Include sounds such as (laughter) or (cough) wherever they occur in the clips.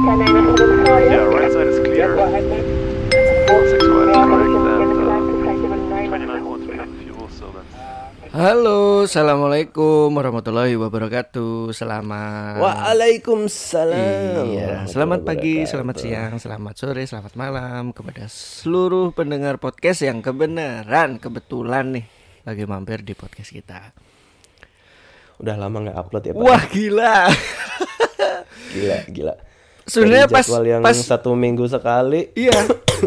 Yeah, right side is clear. Six one is correct. And 29 wants we have fuel, so that's Halo, assalamualaikum warahmatullahi wabarakatuh. Selamat. Waalaikumsalam. Iya, selamat pagi, selamat siang, selamat sore, selamat malam kepada seluruh pendengar podcast yang kebenaran kebetulan nih lagi mampir di podcast kita. Udah lama nggak upload ya Pak? Wah gila. Gila, gila. Sebenarnya pas jadwal yang pas satu minggu sekali. iya,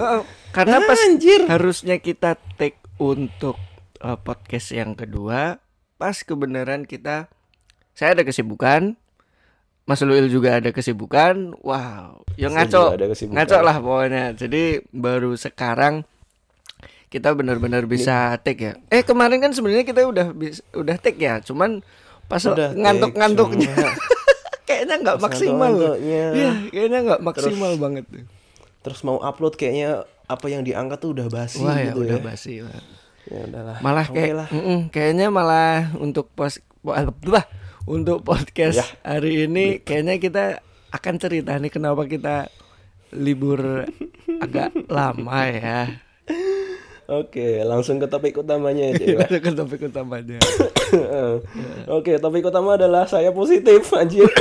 (laughs) karena pas Anjir. harusnya kita take untuk uh, podcast yang kedua, pas kebenaran kita saya ada kesibukan, Mas Luil juga ada kesibukan. Wow, yang ngaco, ada kesibukan. ngaco lah pokoknya. Jadi baru sekarang kita benar-benar bisa take ya. Eh kemarin kan sebenarnya kita udah udah take ya, cuman pas ngantuk-ngantuknya (laughs) kayaknya nggak maksimal. ngantuk-ngantuknya. Iya, kayaknya nggak maksimal banget tuh. Terus mau upload kayaknya apa yang diangkat tuh udah basi Wah ya gitu udah ya. basi lah. Ya udahlah. Malah kayak lah. mm-mm, kayaknya malah untuk pos po- bah, untuk podcast Ya. hari ini kayaknya kita akan cerita nih kenapa kita libur agak lama ya. (laughs) Oke, langsung ke topik utamanya aja ya. Itu kan topik utamanya. (coughs) Oke, topik utama adalah saya positif anjir. (coughs)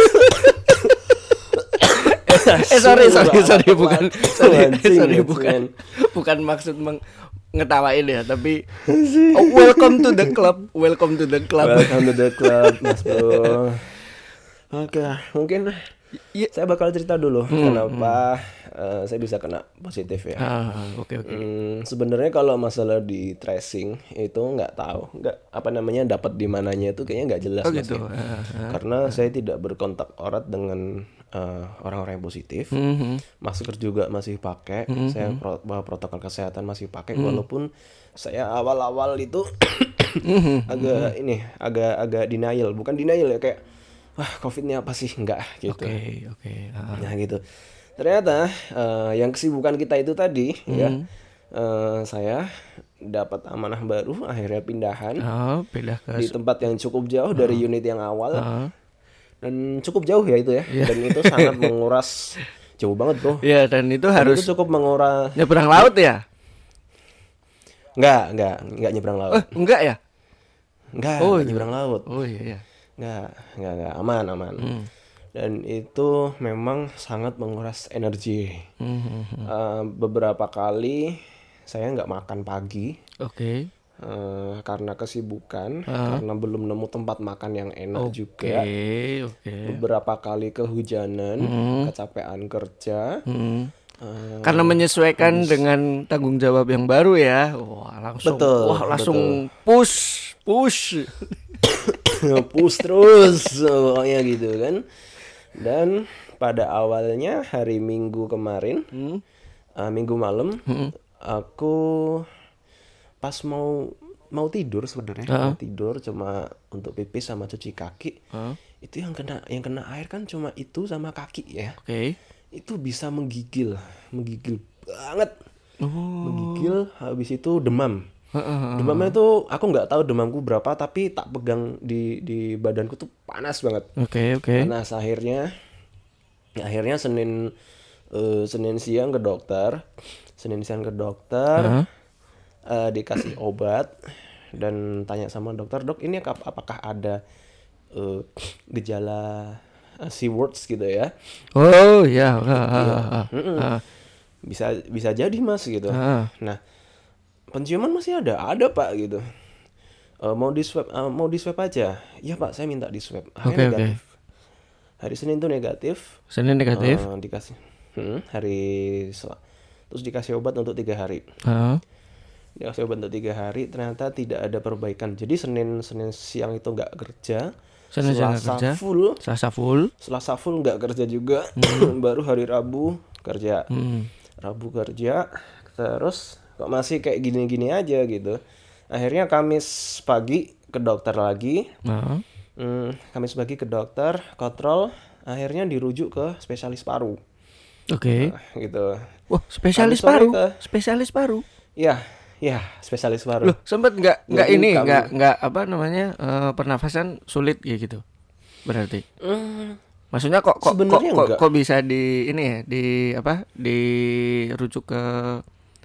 eh sorry sorry sorry bukan sorry sorry bukan bukan maksud meng- ngetawain ya tapi oh, welcome to the club welcome to the club Welcome to the club, (laughs) Mas Bro. Oke, mungkin Iya. saya bakal cerita dulu kenapa eh, saya bisa kena positif ya. ah oke oke Hmm, sebenarnya kalau masalah di tracing itu nggak tahu, nggak apa namanya dapat di mananya itu kayaknya nggak jelas oh gitu. Ah, ah. Karena saya tidak berkontak erat dengan eh, orang-orang yang positif. Mhm. Masker juga masih pakai, saya pro- protokol kesehatan masih pakai walaupun saya awal-awal itu (clears throat) agak ini, agak agak denial, bukan denial ya kayak wah covid ini apa sih enggak gitu. oke oke ah. Nah gitu. Ternyata eh, yang kesibukan kita itu tadi ya, Hmm. eh, saya dapat amanah baru, akhirnya pindahan Oh, pindah ke di tempat yang cukup jauh dari unit yang awal Ah. dan cukup jauh ya itu ya, dan itu sangat (laughs) menguras jauh banget bro. Iya, dan itu Dan harus itu cukup menguras. nyebrang laut ya? Enggak, enggak, enggak nyebrang laut. Eh, enggak ya? Enggak, oh, enggak nyebrang laut. Oh iya iya. Enggak, enggak, enggak, aman, aman. Hmm. Dan itu memang sangat menguras energi. Mhm. Eh, beberapa kali saya nggak makan pagi Oke. eh, karena kesibukan, Ah. karena belum nemu tempat makan yang enak Oke, juga. oke. Beberapa kali kehujanan, kecapean kerja. Hmm. eh, Karena menyesuaikan dengan tanggung jawab yang baru ya. Wah, langsung Betul, wah langsung push, push. (coughs) push terus pokoknya gitu kan. Dan pada awalnya hari Minggu kemarin, Hmm. eh, Minggu malam, aku pas mau mau tidur sebenarnya mau tidur cuma untuk pipis sama cuci kaki Hah? itu yang kena yang kena air kan cuma itu sama kaki ya Oke. itu bisa menggigil menggigil banget Oh. menggigil habis itu demam. Demamnya itu aku nggak tahu demamku berapa tapi tak pegang di di badanku tuh panas banget Oke, oke. panas akhirnya akhirnya senin eh, senin siang ke dokter senin siang ke dokter Hah? eh, dikasih obat dan tanya sama dokter dok ini ap- apakah ada eh, gejala uh, words gitu ya Oh, ya. ah, ah, ah, Mm-mm. ah. bisa bisa jadi mas gitu Ah. nah penciuman masih ada? Ada pak gitu. Eh, mau di swab eh, mau di swab aja. Iya pak saya minta di swab akhirnya oke. negatif. Hari senin tuh negatif. Senin negatif. Eh, dikasih hmm, hari sel- terus dikasih obat untuk tiga hari. Ah. dikasih obat untuk tiga hari ternyata tidak ada perbaikan. Jadi senin senin siang itu nggak kerja. Senin selasa kerja. full. Selasa full. selasa full nggak kerja juga. (clears throat) Baru hari rabu kerja. Hmm. rabu kerja terus kok masih kayak gini-gini aja gitu akhirnya kamis pagi ke dokter lagi Ah. Hmm, Kamis pagi ke dokter, kontrol, akhirnya dirujuk ke spesialis paru. Oke. Nah, gitu. Wah, spesialis paru. ke- Spesialis paru. Ya, ya, spesialis paru. Loh, sempet nggak nggak ini nggak nggak apa namanya eh, pernafasan sulit kayak gitu. Berarti. Hmm, Maksudnya kok kok kok, kok, kok bisa di ini ya di apa dirujuk ke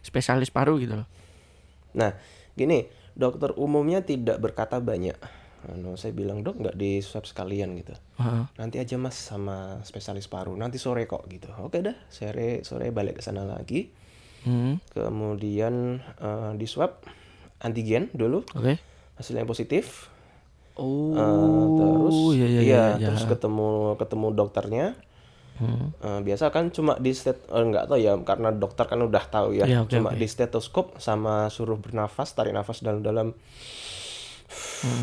spesialis paru gitu loh. Nah, gini, dokter umumnya tidak berkata banyak. Anu, saya bilang dok nggak di swab sekalian gitu. Heeh. Nanti aja mas sama spesialis paru. Nanti sore kok gitu. Oke dah, sore sore balik ke sana lagi. Hmm. Kemudian eh, di swab antigen dulu, Oke. hasilnya positif. Oh, Eh, terus iya iya iya, iya. iya. terus ketemu ketemu dokternya. Hmm. Eh, biasa kan cuma di stet eh, nggak tahu ya karena dokter kan udah tahu ya Iya, oke, cuma oke. di stetoskop sama suruh bernafas tarik nafas dalam-dalam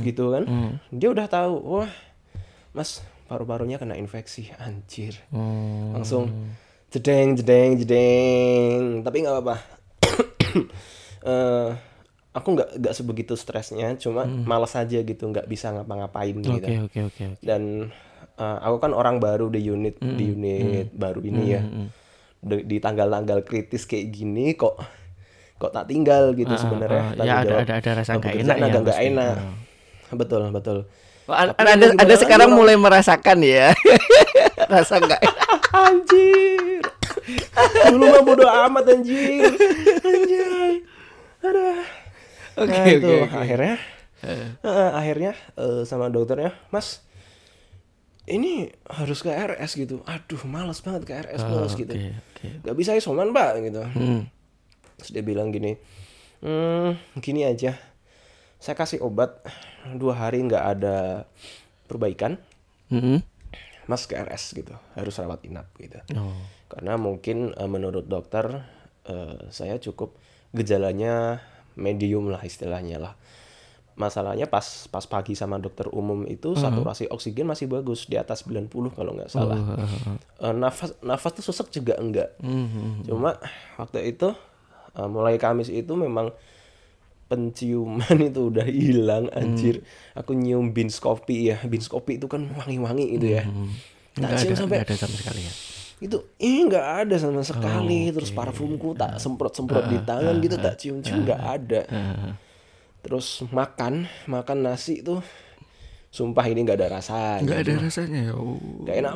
gitu kan dia udah tahu wah mas paru-parunya kena infeksi anjir Hmm. langsung jedeng jedeng jedeng tapi nggak apa-apa (coughs) Eh, aku nggak nggak sebegitu stresnya cuma malas aja gitu nggak bisa ngapa-ngapain gitu Oke oke oke. oke. dan uh, aku kan orang baru di unit di unit baru ini ya. Di, di tanggal-tanggal kritis kayak gini kok kok tak tinggal gitu ah, sebenarnya. ya, Tanggung ada- ada- ada rasa nggak pekerjaan enak ya nggak enak. Ah. betul betul. Oh, ada, Tapi ada, ada sekarang orang- mulai merasakan ya. (laughs) Rasa nggak enak. (laughs) anjir. Dulu mah bodo amat anjir. Anjir aduh. Oke nah, oke. itu oke. akhirnya. Eh, akhirnya eh, sama dokternya mas ini harus ke RS gitu aduh males banget ke RS bos gitu Oh, Oke oke. gak bisa isoman pak gitu Hmm. terus dia bilang gini hmm gini aja saya kasih obat dua hari nggak ada perbaikan Hmm. mas ke RS gitu harus rawat inap gitu Oh. karena mungkin eh, menurut dokter eh, saya cukup gejalanya medium lah istilahnya lah masalahnya pas pas pagi sama dokter umum itu saturasi oksigen masih bagus di atas 90 kalau nggak salah. Eh, nafas nafas tuh sesek juga enggak. Hmm. cuma waktu itu eh, mulai Kamis itu memang penciuman (laughs) itu udah hilang anjir. Aku nyium beans kopi ya. Beans kopi itu kan wangi-wangi itu ya. Tak Nggak cium ada, sampai ada sama sekali ya. itu ih nggak ada sama sekali. Terus parfumku tak semprot semprot di tangan gitu tak cium cium nggak ada terus makan makan nasi tuh sumpah ini nggak ada rasanya. Nggak ada rasanya ya. Oh. nggak enak.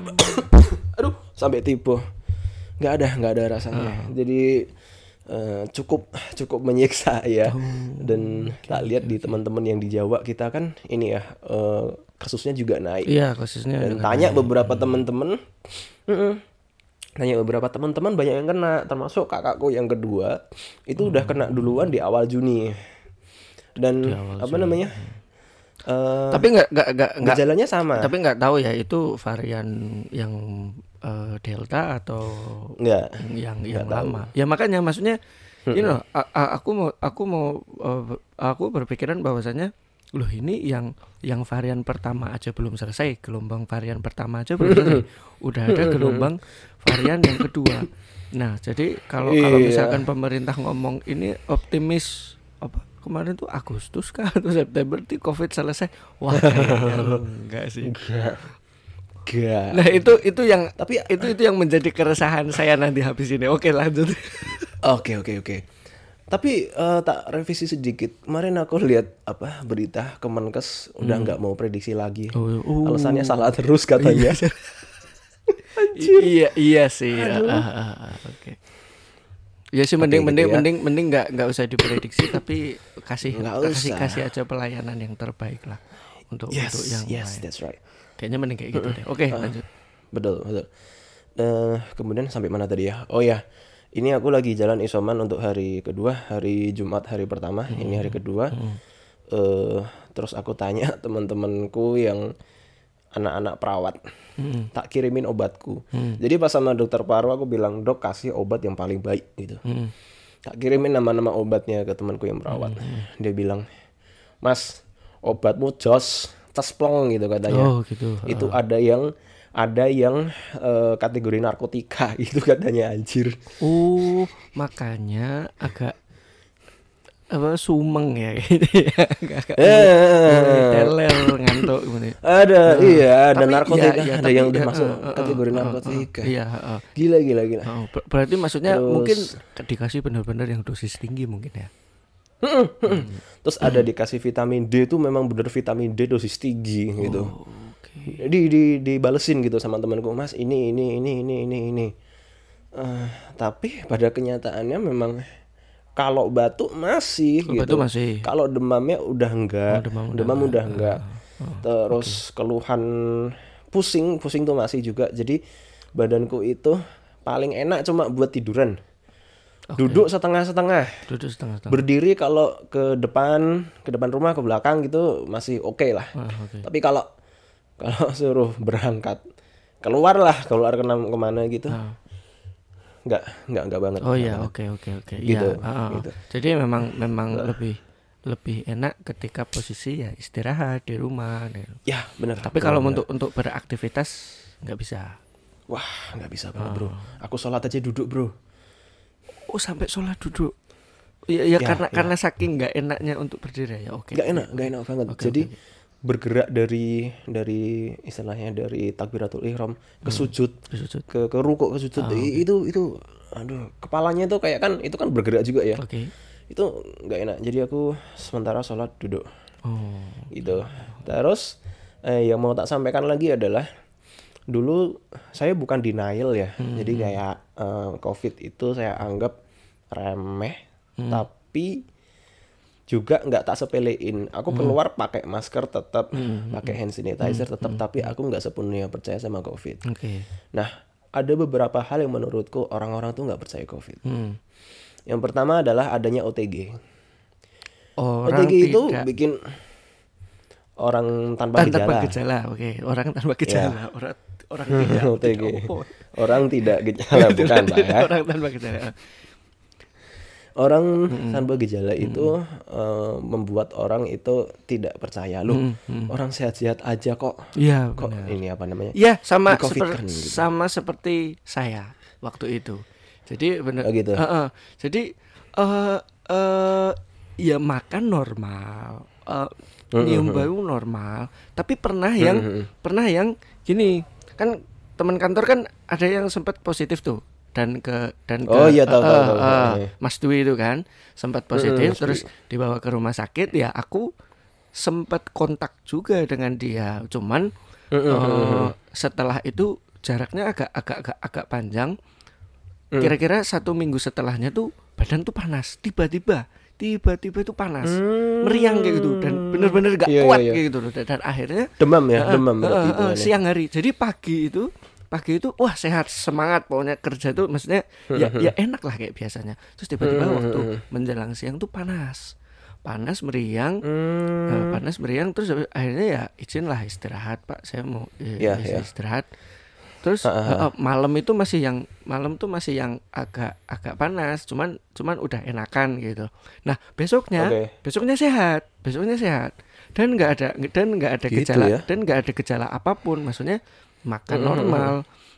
(coughs) Aduh sampai tipu. Nggak ada nggak ada rasanya. Jadi eh, cukup cukup menyiksa ya. Dan tak lihat di teman-teman yang di Jawa kita kan ini ya eh, kasusnya juga naik. Iya khususnya. dan tanya beberapa teman-teman Mm-mm. tanya beberapa teman-teman banyak yang kena. Termasuk kakakku yang kedua itu udah kena duluan di awal Juni dan apa namanya Eh, Tapi nggak nggak nggak nggak. gejalanya sama Tapi nggak tahu ya itu varian yang eh, delta atau enggak yang yang lama. Ya makanya maksudnya you know, a- a- aku mau aku mau eh, aku berpikiran bahwasanya loh ini yang yang varian pertama aja belum selesai, gelombang varian pertama aja belum (laughs) selesai. Udah ada gelombang varian yang kedua. Nah, jadi kalau kalau Iya. misalkan pemerintah ngomong ini optimis apa kemarin tuh Agustus kah atau September tuh Covid selesai. Wah, (laughs) enggak sih. enggak Nah, itu itu yang Tapi- itu itu yang menjadi keresahan saya nanti habis ini. Oke, lanjut. (laughs) Oke oke oke. Tapi eh, tak revisi sedikit. Kemarin aku lihat apa berita Kemenkes udah nggak mau prediksi lagi. Oh, oh. Alasannya salah terus katanya. (laughs) I- iya iya sih. Ah, ah, ah, Oke. Ya sih mending gitu mending ya. mending mending nggak nggak usah diprediksi (laughs) tapi kasih Nggak kasih usah. kasih aja pelayanan yang terbaik lah untuk yes untuk yang yes lain. that's right. Kayaknya mending kayak gitu deh. Oke, lanjut. Betul betul. Eh, kemudian sampai mana tadi ya? Oh ya. Ini aku lagi jalan isoman untuk hari kedua, hari Jumat hari pertama, ini hari kedua. Eh, terus aku tanya (laughs) teman-temanku yang anak-anak perawat, tak kirimin obatku. Jadi pas sama dokter paru aku bilang dok kasih obat yang paling baik gitu. Hmm. Tak kirimin nama-nama obatnya ke temanku yang perawat. Dia bilang, Mas obatmu jos, cesplong gitu katanya Oh, gitu. itu ada yang ada yang eh, kategori narkotika (laughs) itu katanya anjir Oh, makanya agak apa sumeng ya? Gitu ya. Agak Eh. teler ngantuk ada iya ada Tapi narkotika ya- ya, ada yang udah ya, masuk eh, eh, kategori eh, eh, narkotika Iya, gila gila gila. Oh, ber- berarti maksudnya Terus- mungkin dikasih benar-benar yang dosis tinggi mungkin ya. terus ada dikasih vitamin D itu memang bener vitamin D dosis tinggi gitu. Oke. di di dibalesin gitu sama temanku mas ini ini ini ini ini ini. Eh, tapi pada kenyataannya memang kalau batuk masih Kalau gitu batuk masih. kalau demamnya udah enggak. Oh, demam demam, udah udah enggak. Terus keluhan pusing pusing tuh masih juga. Jadi badanku itu paling enak cuma buat tiduran. Duduk setengah-setengah. Duduk setengah-setengah. berdiri kalau ke depan ke depan rumah ke belakang gitu masih oke lah. Ah, oke. tapi kalau kalau (laughs) suruh berangkat keluar lah keluar kena ke mana gitu. Ah. Nggak nggak nggak banget Oh iya, oke oke oke. Gitu, Iya, ah. gitu. Jadi memang memang lebih lebih enak ketika posisi ya istirahat di rumah. gitu. ya benar Tapi kalau untuk untuk beraktivitas nggak bisa. wah nggak bisa banget Ah. bro aku sholat aja duduk bro Oh sampai sholat duduk. Ya, ya, Ya, karena ya. karena saking nggak enaknya untuk berdiri ya. Oke. nggak enak nggak enak banget Oke, jadi oke, bergerak dari dari istilahnya dari takbiratul ihram ke sujud Sujud. ke ke rukuk ke sujud. Ah, I- itu itu aduh kepalanya tuh kayak kan itu kan bergerak juga ya. Oke. itu nggak enak. Jadi aku sementara sholat duduk. Oh. gitu. Terus eh, yang mau tak sampaikan lagi adalah dulu saya bukan denial ya. Jadi kayak eh, covid itu saya anggap remeh. Tapi juga nggak tak sepelein aku keluar pakai masker tetap pakai hand sanitizer tetap tapi aku nggak sepenuhnya percaya sama covid Oke. nah ada beberapa hal yang menurutku orang-orang tuh nggak percaya covid Hmm. yang pertama adalah adanya OTG Orang OTG itu tidak bikin orang tanpa tanpa gejala. gejala. Oke, orang tanpa gejala. Orang orang tidak (laughs) OTG. tidak. Orang tidak gejala (laughs) bukan Pak ya. Orang tanpa gejala. Orang tanpa gejala itu eh, membuat orang itu tidak percaya loh. Orang sehat-sehat aja kok. Iya, Kok benar. ini apa namanya? Iya, sama Di-COVID-kan seperti gitu. sama seperti saya waktu itu. Jadi benar. Oh, gitu. Heeh. Jadi eh eh ya makan normal, eh, nyium bau normal, tapi pernah yang pernah yang gini, kan teman kantor kan ada yang sempat positif tuh dan ke dan ke Oh, iya, tahu, eh, tahu, tahu. eh, Iya. Mas Dwi itu kan sempat positif Mas terus dibawa ke rumah sakit ya aku sempat kontak juga dengan dia cuman eh, setelah itu jaraknya agak agak agak agak panjang Mm. kira-kira satu minggu setelahnya tuh badan tuh panas tiba-tiba tiba-tiba itu panas meriang kayak gitu dan bener-bener gak Hmm. Iya, kuat iya, iya. kayak gitu loh dan, dan akhirnya Demam ya, eh, demam kan ya. siang hari jadi pagi itu pagi itu wah sehat semangat pokoknya kerja tuh maksudnya ya (laughs) ya enak lah kayak biasanya. Terus tiba-tiba Hmm, waktu menjelang siang tuh panas. Panas meriang Hmm. eh, panas meriang terus akhirnya ya izin lah istirahat pak. Saya mau Ya, bisa ya. istirahat. Terus eh, eh, malam itu masih yang malam tuh masih yang agak agak panas cuman cuman udah enakan gitu. Nah besoknya Oke. besoknya sehat besoknya sehat. Dan nggak ada dan nggak ada Gitu gejala ya? dan nggak ada gejala apa pun. Maksudnya makan normal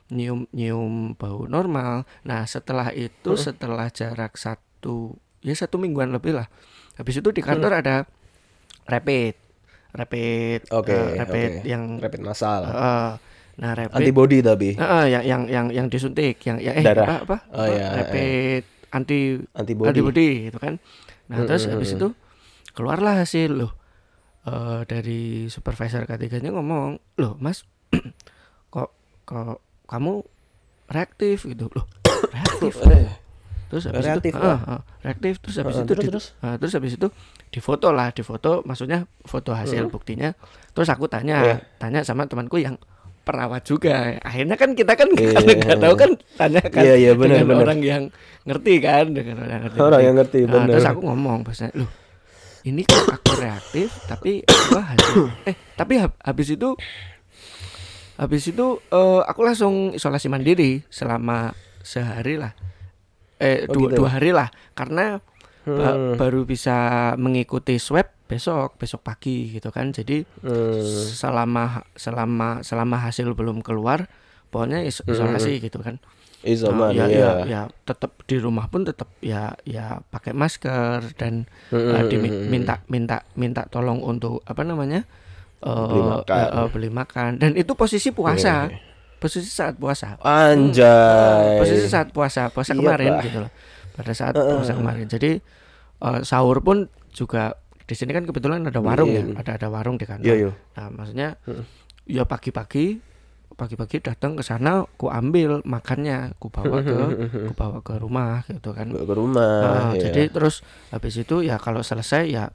nyium nyium bau normal. Nah setelah itu setelah jarak satu ya satu mingguan lebih lah. Habis itu di kantor ada rapid. Rapid Oke, eh, rapid oke. yang rapid massal. eh, nah rapid Antibody tapi. Eh, eh, yang yang yang yang disuntik yang ya eh Darah. apa apa, Oh, apa, iya, rapid anti Antibody. antibody gitu kan. Nah terus habis itu keluarlah hasil loh. Eh, dari supervisor ketiganya ngomong loh mas (clears throat) kok kamu reaktif gitu. Loh (coughs) reaktif. Terus habis Reaktif, itu ah, ah, reaktif. Terus habis Ah, itu terus, di- terus? ah, terus habis itu difoto lah difoto maksudnya foto hasil buktinya. Terus aku tanya Iya. tanya sama temanku yang perawat juga. Akhirnya kan kita kan Iya, (laughs) kalau nggak tahu kan tanya kan Iya, iya, benar, dengan benar. orang yang ngerti kan dengan orang yang ngerti Orang yang ngerti, Nah, benar. terus aku ngomong bahasanya loh ini aku reaktif tapi apa (coughs) hasil eh tapi hab- habis itu habis itu eh, aku langsung isolasi mandiri selama sehari lah eh Oh, dua, gitu. dua hari lah karena ba- Hmm. baru bisa mengikuti swab besok besok pagi gitu kan jadi Hmm. selama selama selama hasil belum keluar pokoknya is- isolasi gitu kan Isoman Nah, ya, ya. ya, ya tetap di rumah pun tetap ya ya pakai masker dan uh, dimi- minta minta minta tolong untuk apa namanya uh, Beli makan. uh, uh, beli makan. Dan itu posisi puasa. Posisi saat puasa. Anjay. posisi saat puasa. Puasa Iya, kemarin gitu loh. Pada saat puasa kemarin. Jadi uh, sahur pun juga di sini kan kebetulan ada warung ya. Iya. ada ada warung di kantor. Iya, iya. nah maksudnya ya pagi-pagi pagi-pagi datang ke sana ku ambil makannya. Ku bawa ke ku bawa ke rumah gitu kan. Bawa ke rumah Ah, ya. jadi terus habis itu ya kalau selesai ya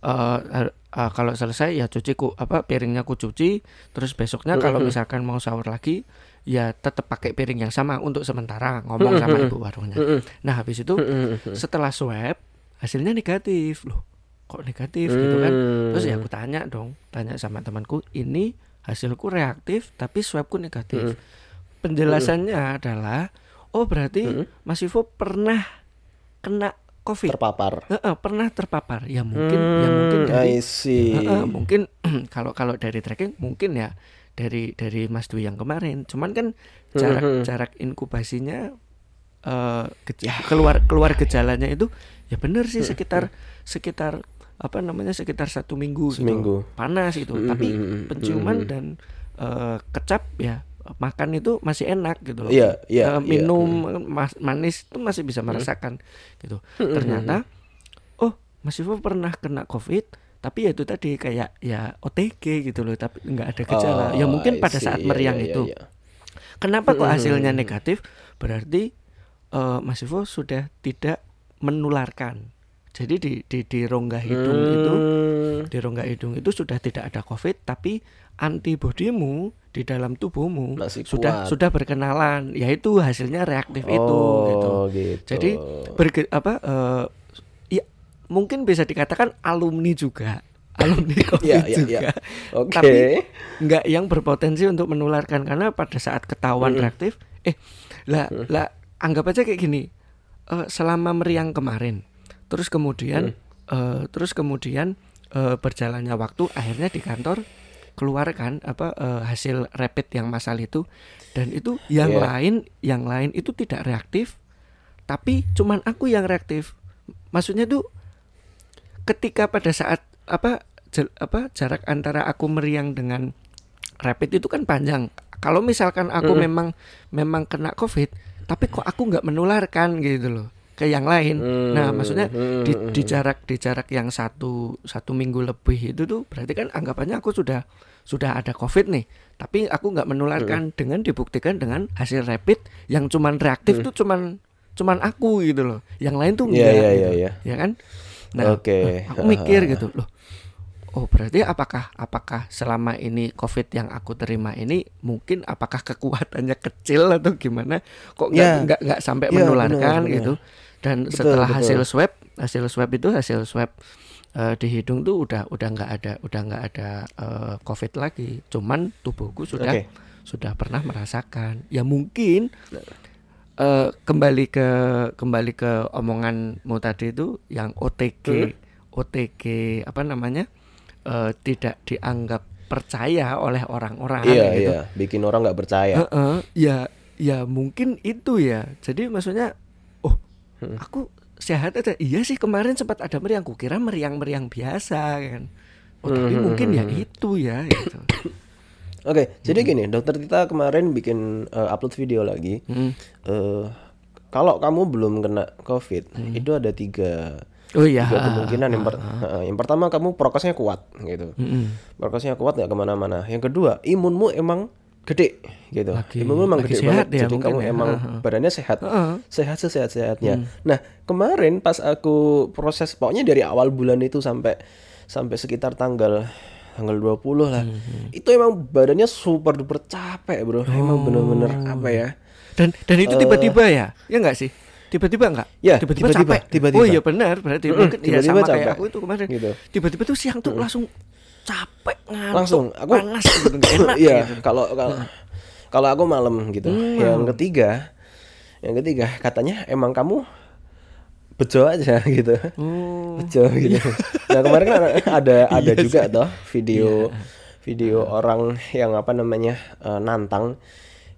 eh eh, eh, kalau selesai ya cuci ku apa piringnya ku cuci. Terus besoknya kalau misalkan mau sahur lagi ya tetap pakai piring yang sama untuk sementara ngomong sama ibu warungnya. Nah habis itu setelah swab hasilnya negatif. Loh kok negatif gitu kan? Terus ya aku tanya dong tanya sama temanku ini hasilku reaktif tapi swabku negatif. Penjelasannya adalah oh berarti Mas Ivo pernah kena covid. Terpapar. Heeh, pernah terpapar. Ya mungkin ya mungkin dari see. Heeh, mungkin (clears throat) kalau kalau dari tracking mungkin ya dari dari Mas Dwi yang kemarin. Cuman kan jarak jarak inkubasinya eh ge- keluar keluar gejalanya itu ya bener sih sekitar sekitar apa namanya sekitar satu minggu gitu. Seminggu. panas itu tapi penciuman dan eh, kecap ya makan itu masih enak gitu loh Iya, iya, Eh, iya. minum mas- manis itu masih bisa merasakan gitu ternyata oh Mas Ivo pernah kena covid tapi ya itu tadi kayak ya OTG gitu loh tapi nggak ada gejala ya Oh, mungkin I pada see. saat Iya, meriang iya, itu iya, iya. Kenapa kok hasilnya negatif? Berarti eh, Mas Ivo sudah tidak menularkan. Jadi di di di rongga hidung itu Hmm. di rongga hidung itu sudah tidak ada COVID, tapi antibodimu di dalam tubuhmu Masih sudah kuat. sudah berkenalan, yaitu hasilnya reaktif itu gitu. Oh, gitu. Jadi berge, apa eh, ya mungkin bisa dikatakan alumni juga. (laughs) Alumni COVID Iya, iya, juga. iya. Oke. Tapi nggak yang berpotensi untuk menularkan karena pada saat ketahuan reaktif eh lah lah anggap aja kayak gini. eh, selama meriang kemarin terus kemudian eh, terus kemudian eh, berjalannya waktu akhirnya di kantor keluarkan apa eh, hasil rapid yang masal itu. Dan itu yang Iya. lain yang lain itu tidak reaktif tapi cuman aku yang reaktif. Maksudnya tuh ketika pada saat apa jel- apa jarak antara aku meriang dengan rapid itu kan panjang. Kalau misalkan aku memang memang kena covid tapi kok aku nggak menularkan gitu loh ke yang lain nah maksudnya di, di jarak di jarak yang satu satu minggu lebih itu tuh berarti kan anggapannya aku sudah sudah ada covid nih tapi aku nggak menularkan dengan dibuktikan dengan hasil rapid yang cuman reaktif tuh cuman cuman aku gitu loh yang lain tuh Iya, enggak iya, gitu. iya, iya. ya kan nah Oke. aku mikir gitu loh oh berarti apakah apakah selama ini covid yang aku terima ini mungkin apakah kekuatannya kecil atau gimana kok nggak Ya. nggak nggak sampai Ya, menularkan benar, benar. gitu dan Betul, setelah betul. hasil swab hasil swab itu hasil swab eh, di hidung tuh udah udah nggak ada udah nggak ada eh, covid lagi cuman tubuhku sudah Oke. sudah pernah merasakan ya mungkin eh, kembali ke kembali ke omonganmu tadi itu yang OTG OTG apa namanya eh, tidak dianggap percaya oleh orang-orang Iya, gitu. iya. Bikin orang nggak percaya. Heeh, ya ya mungkin itu ya jadi maksudnya oh aku sehat aja iya sih kemarin sempat ada meriang kukira meriang-meriang biasa kan oh tapi mungkin ya itu ya gitu (coughs) Oke, jadi gini, dokter Tita kemarin bikin eh, upload video lagi. Hmm. Eh, kalau kamu belum kena COVID, itu ada tiga, oh iya tiga kemungkinan. Yang, per- eh, yang pertama kamu prokesnya kuat, gitu. Mm-mm. Prokesnya kuat nggak ke mana-mana. Yang kedua, imunmu emang gede, gitu. Lagi- imunmu emang lagi gede sehat banget. ya jadi kamu ya. emang Heeh. badannya sehat, Heeh. sehat sehat sehatnya. Nah kemarin pas aku proses, pokoknya dari awal bulan itu sampai sampai sekitar tanggal tanggal 20 lah. Itu emang badannya super duper capek, Bro. Emang bener-bener apa ya? Dan dan itu tiba-tiba ya? Ya enggak sih? Tiba-tiba enggak? Ya, tiba-tiba capek. tiba-tiba. Oh iya benar, berarti mungkin ya tiba-tiba sama kayak capek. aku itu kemarin. Gitu. Tiba-tiba tuh siang tuh langsung capek ngantuk, Langsung, aku- panas gitu, enak (laughs) Iya, gitu. kalau kalau kalau aku malam gitu. Yang ketiga, yang ketiga katanya emang kamu bejo aja (laughs) gitu. Oh. Bejo gitu. Nah, kemarin kan ada (laughs) ada juga toh video video orang yang apa namanya eh, nantang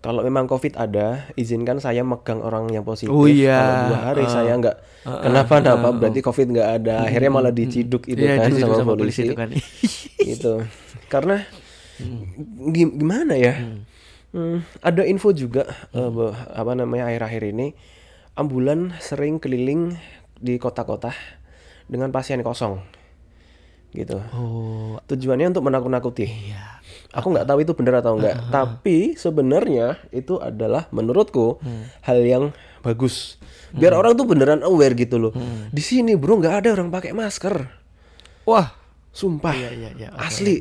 kalau memang covid ada izinkan saya megang orang yang positif Oh, iya. kalau dua hari. Saya nggak kenapa napa berarti covid nggak ada. Akhirnya malah diciduk itu Iya, kan sama, sama polisi, polisi itu kan. (laughs) gitu. Karena gim- gimana ya? Hmm, ada info juga bahwa- apa namanya akhir-akhir ini. Ambulan sering keliling di kota-kota dengan pasien kosong. Gitu. Oh, tujuannya untuk menakut-nakuti. Iya. Aku nggak tahu itu benar atau enggak. Tapi sebenarnya itu adalah menurutku hal yang bagus. Biar orang tuh beneran aware gitu loh. Di sini bro nggak ada orang pakai masker. Wah, Sumpah. Iya, iya, iya, oke. Asli.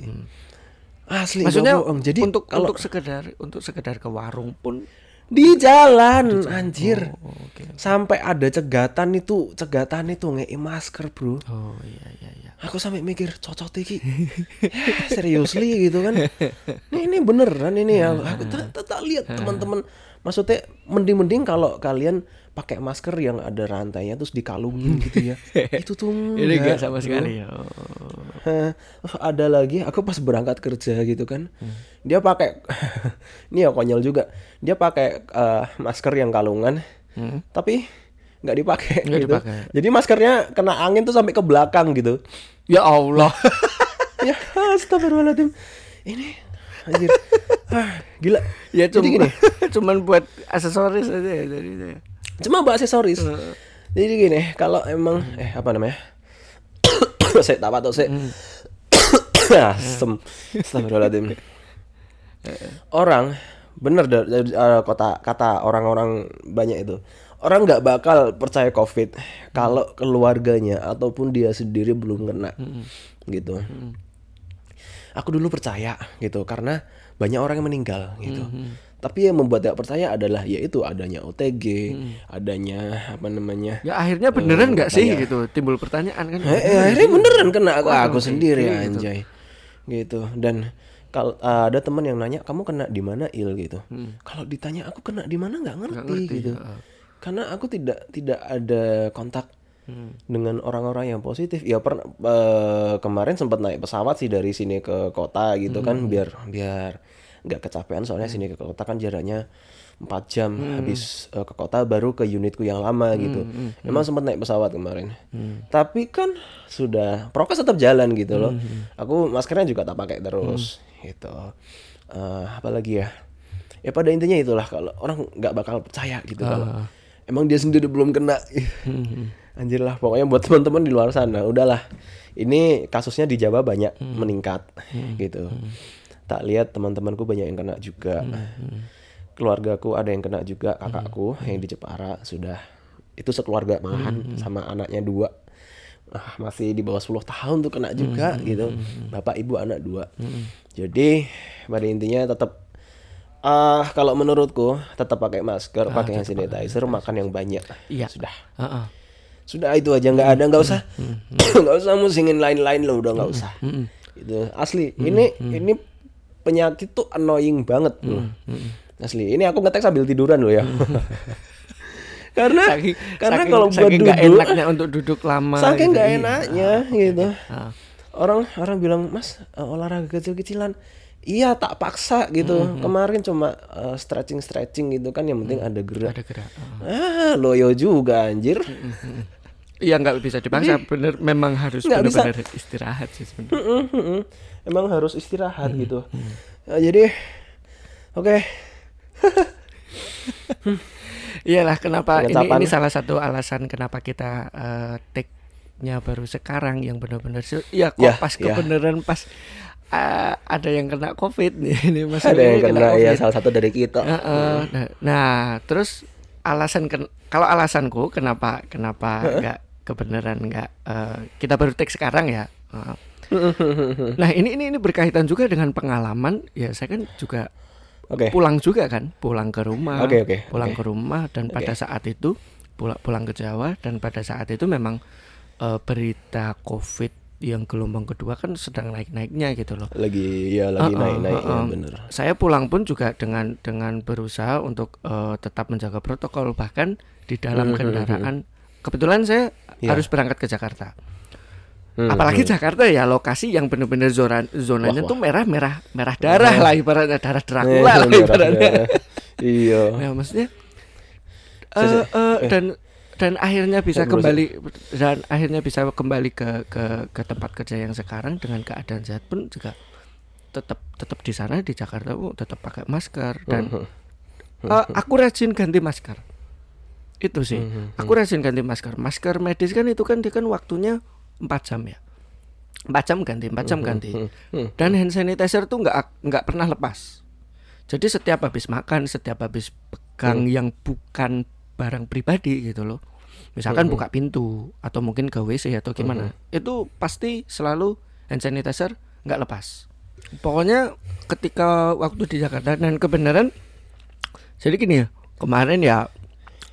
Asli. nggak maksudnya. Jadi untuk kalau untuk sekedar untuk sekedar ke warung pun di jalan, anjir. Oh, oke. Sampai ada cegatan itu, cegatan itu ngei masker, Bro. Oh iya iya iya. Aku sampai mikir cocok iki. Eh, seriously gitu kan. Ini, ini beneran ini ya. (laughs) Aku tak lihat teman-teman. Maksudnya mending-mending kalau kalian pakai masker yang ada rantainya terus dikalungin gitu ya. (laughs) Itu tuh Ini enggak, enggak sama sekali ya. Ada lagi aku pas berangkat kerja gitu kan Hmm. dia pakai (laughs) ini ya konyol juga dia pakai eh, masker yang kalungan tapi nggak dipakai Hmm. Nggak gitu dipakai. jadi maskernya kena angin tuh sampai ke belakang gitu Ya Allah. (laughs) ya astagfirullahaladzim ini anjir. Ah, gila. Ya cuma gini. (laughs) cuman buat aksesoris aja ya jadi cuma buat aksesoris. Jadi gini kalau emang eh apa namanya? (coughs) Saya tak atau saya asem Astagfirullahaladzim. (laughs) Orang bener da- dari eh, kota kata orang-orang banyak itu. Orang nggak bakal percaya covid kalau keluarganya ataupun dia sendiri belum kena. Gitu aku dulu percaya gitu. Karena banyak orang yang meninggal gitu. Tapi yang membuat tidak percaya adalah yaitu adanya OTG adanya apa namanya Ya akhirnya beneran nggak sih gitu? Timbul pertanyaan kan. Eh, eh, akhirnya beneran kena aku, aku sendiri gitu? anjay gitu. Dan kalau ada teman yang nanya kamu kena di mana il? gitu. Kalau ditanya aku kena di mana? Nggak ngerti, Hmm. ngerti, gitu. heeh. karena aku tidak tidak ada kontak dengan orang-orang yang positif ya pernah eh, kemarin sempat naik pesawat sih dari sini ke kota gitu kan biar biar nggak kecapean. Soalnya sini ke kota kan jaraknya 4 jam habis eh, ke kota baru ke unitku yang lama gitu. emang sempat naik pesawat kemarin. Tapi kan sudah prokes tetap jalan gitu loh. Aku maskernya juga tak pakai terus gitu. Eh, apa lagi ya? Ya pada intinya itulah kalau orang nggak bakal percaya gitu kalau emang dia sendiri belum kena anjir lah pokoknya buat (laughs) teman-teman di luar sana udahlah. Ini kasusnya di Jawa banyak meningkat gitu. Tak lihat teman-temanku banyak yang kena juga. Keluargaku ada yang kena juga kakakku yang di Jepara sudah. Itu sekeluarga malahan sama anaknya dua. Ah, masih di bawah 10 tahun tuh kena juga gitu. bapak ibu anak dua. Jadi pada intinya tetap ah kalau menurutku tetap pakai masker pakai hand sanitizer makan yang banyak. Iya. sudah. Heeh. Sudah itu aja. Nggak ada nggak usah. (coughs) Nggak usah musingin lain-lain lo udah nggak usah. Itu asli ini ini penyakit tuh annoying banget asli ini aku ngetek sambil tiduran loh ya. (laughs) Karena Saking- karena saking- kalau buat saking duduk nggak enaknya untuk duduk lama. saking gitu. nggak Iya. enaknya gitu. Ah. orang orang bilang mas eh, olahraga kecil-kecilan. Iya tak paksa gitu. Kemarin cuma stretching stretching gitu kan yang penting ada gerak. Ada gerak. Ah. ah loyo juga anjir Iya nggak bisa dipaksa. Bener memang harus benar-benar istirahat sih sebenarnya. Mm, mm, mm. emang harus istirahat gitu Ya, jadi oke Iyalah kenapa ini, ini salah satu alasan kenapa kita eh, take-nya baru sekarang yang benar-benar ya kok Ya, pas ya. kebenaran pas eh, ada yang kena covid nih (laughs) ini Mas ada yang kena ya COVID. salah satu dari kita Heeh. Nah, nah, terus alasan ken kalau alasanku kenapa kenapa nggak kebenaran nggak eh, kita baru take sekarang ya. Heeh. nah ini ini ini berkaitan juga dengan pengalaman. Ya saya kan juga oke. pulang juga kan. Pulang ke rumah Oke, oke, pulang oke. ke rumah dan pada saat itu pulang pulang ke Jawa dan pada saat itu memang eh, berita covid yang gelombang kedua kan sedang naik naiknya gitu loh. Lagi ya lagi Heeh, naik naik heeh. bener. Saya pulang pun juga dengan dengan berusaha untuk eh, tetap menjaga protokol. Bahkan di dalam kendaraan kebetulan saya Ya. harus berangkat ke Jakarta. Hmm, apalagi Jakarta ya lokasi yang benar-benar zona zonanya Wah, tuh merah merah merah darah lah ibaratnya darah Eh, Dracula lah merah ibaratnya. iya. Nah maksudnya eh, saya- eh, dan dan akhirnya bisa Eh, belum, kembali dan akhirnya bisa kembali ke ke ke tempat kerja yang sekarang dengan keadaan sehat pun juga tetap tetap di sana di Jakarta oh, tetap pakai masker dan eh, aku rajin ganti masker itu sih. Aku rajin ganti masker. Masker medis kan itu kan dia kan waktunya 4 jam ya. Empat jam ganti empat jam ganti. dan hand sanitizer tuh nggak nggak pernah lepas. Jadi setiap habis makan setiap habis pegang yang bukan barang pribadi gitu loh. Misalkan buka pintu atau mungkin ke WC atau gimana. Itu pasti selalu hand sanitizer nggak lepas. Pokoknya ketika waktu di Jakarta dan kebenaran jadi gini ya kemarin ya